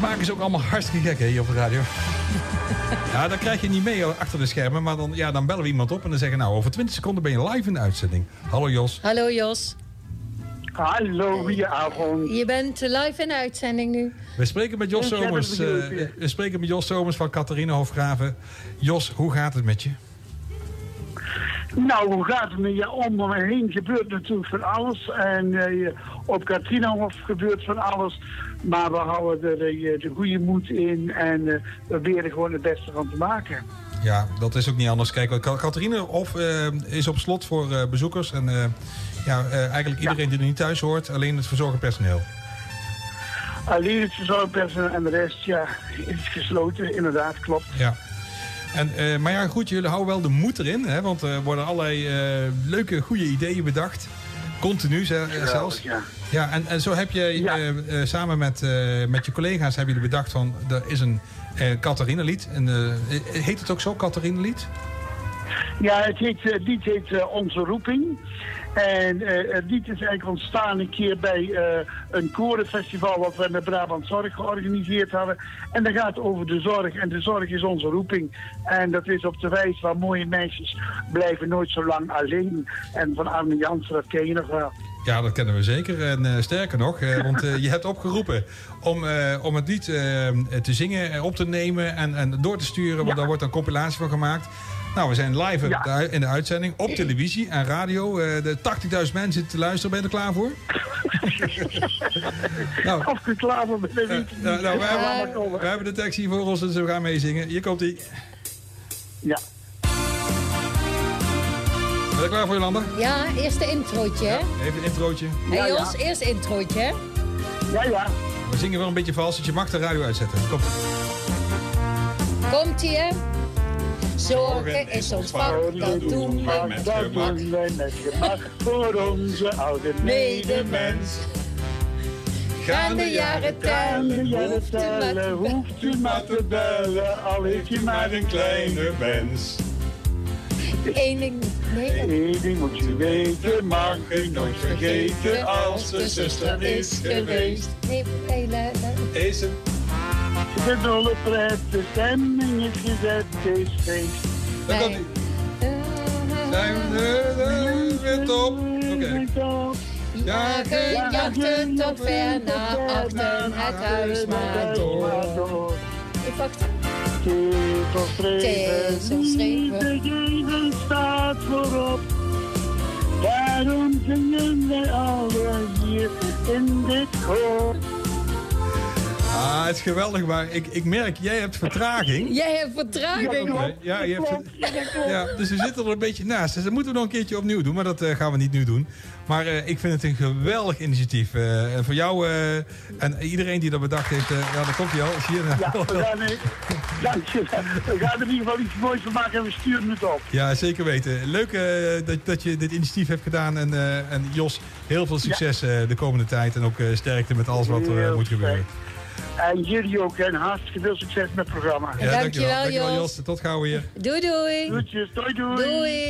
Dat maken ze ook allemaal hartstikke gek hè, hier op de radio. Ja, dan krijg je niet mee achter de schermen. Maar dan, ja, dan bellen we iemand op en dan zeggen... nou, over 20 seconden ben je live in de uitzending. Hallo Jos. Hallo Jos. Hallo, goedenavond. Je bent live in de uitzending nu. We spreken met Jos dat Somers. eh, we spreken met Jos Somers van Catharina Hofgraven. Jos, hoe gaat het met je? Nou, hoe gaat het met je om? Om me heen gebeurt natuurlijk van alles. En eh, op Katrinahof gebeurt van alles. Maar we houden er eh, de goede moed in. En eh, we proberen gewoon het beste van te maken. Ja, dat is ook niet anders. Kijk, Catharina Hof eh, is op slot voor bezoekers. En ja, eigenlijk iedereen die er niet thuis hoort. Alleen het verzorgend personeel. Alleen het verzorgpersoneel en de rest, ja, is gesloten. Inderdaad, klopt. Ja. En, eh, maar ja, goed, jullie houden wel de moed erin. Hè, want er worden allerlei eh, leuke, goede ideeën bedacht. Continu eh, zelfs. Ja. Ja, en, en zo heb Ja. eh, samen met, met je collega's hebben jullie bedacht van... er is een Catharina-lied. Heet het ook zo, Catharina-lied? Ja, het, heet, het lied heet eh, Onze Roeping. En eh, het lied is eigenlijk ontstaan een keer bij eh, een korenfestival wat we met Brabant Zorg georganiseerd hadden. En dat gaat over de zorg. En de zorg is onze roeping. En dat is op de wijze van mooie meisjes blijven nooit zo lang alleen. En van Arne Jansen, dat ken je nog wel. Ja, dat kennen we zeker. En eh, sterker nog, eh, want eh, je hebt opgeroepen om, eh, om het lied eh, te zingen, eh, op te nemen en, en door te sturen. Want Ja. daar wordt een compilatie van gemaakt. Nou, we zijn live Ja. in de- in de uitzending op televisie en radio. Eh, de 80.000 mensen zitten te luisteren. Ben je er klaar voor? nou, Of ik klaar voor ben, dat eh, weet ik nou, niet. nou, we, hebben, we hebben de tekst hier voor ons, dus we gaan meezingen. Hier komt ie. Ja. Ben je klaar voor, Jolanda? Ja, eerst de introotje, hè? Even een introotje. Hé Ja, ja. Jos, eerst introotje, hè? ja, ja. We zingen wel een beetje vals, dus je mag de radio uitzetten. Komt. Komt-ie, hè? Zorgen is ons vak, dat doen we. met Dat gemak. doen wij met gemak voor onze oude medemens. Gaan de jaren tellen, hoeft u maar hoeft u maar te bellen, al heeft u maar een kleine wens. Eén ding, nee, Eén ding moet u weten, mag u nooit vergeten, als de zuster is geweest. Nee, nee, nee, nee. Is het? De dolle pret, de stemming is gezet, het is feest. Dan komt ie. Zijn we er weer top? Oké. Jagen, jachten tot ver naar achter het huis maar door. Ik wacht. Het streven. iedereen staat voorop. Daarom zingen wij alle hier in dit koor. Ah, het is geweldig, maar ik, ik merk, jij hebt vertraging. Jij hebt vertraging. Nee, Ja, je hebt, ja, ja, dus we zitten er een beetje naast. Dus dat moeten we nog een keertje opnieuw doen, maar dat eh, gaan we niet nu doen. Maar eh, ik vind het een geweldig initiatief. eh, en voor jou eh, en iedereen die dat bedacht heeft, eh, ja, daar komt hij al. Zie je? Ja, we gaan, er- dank je. we gaan er in ieder geval iets moois van maken en we sturen het op. Ja, zeker weten. Leuk eh, dat, dat je dit initiatief hebt gedaan. En, eh, en Jos, heel veel succes eh, de komende tijd. En ook eh, sterkte met alles wat er eh, moet gebeuren. En jullie ook en hartstikke veel succes met het programma. Ja, Dankjewel, dankjewel Jos. Tot gauw weer. Doei, doei. Groetjes, doei doei. Doei.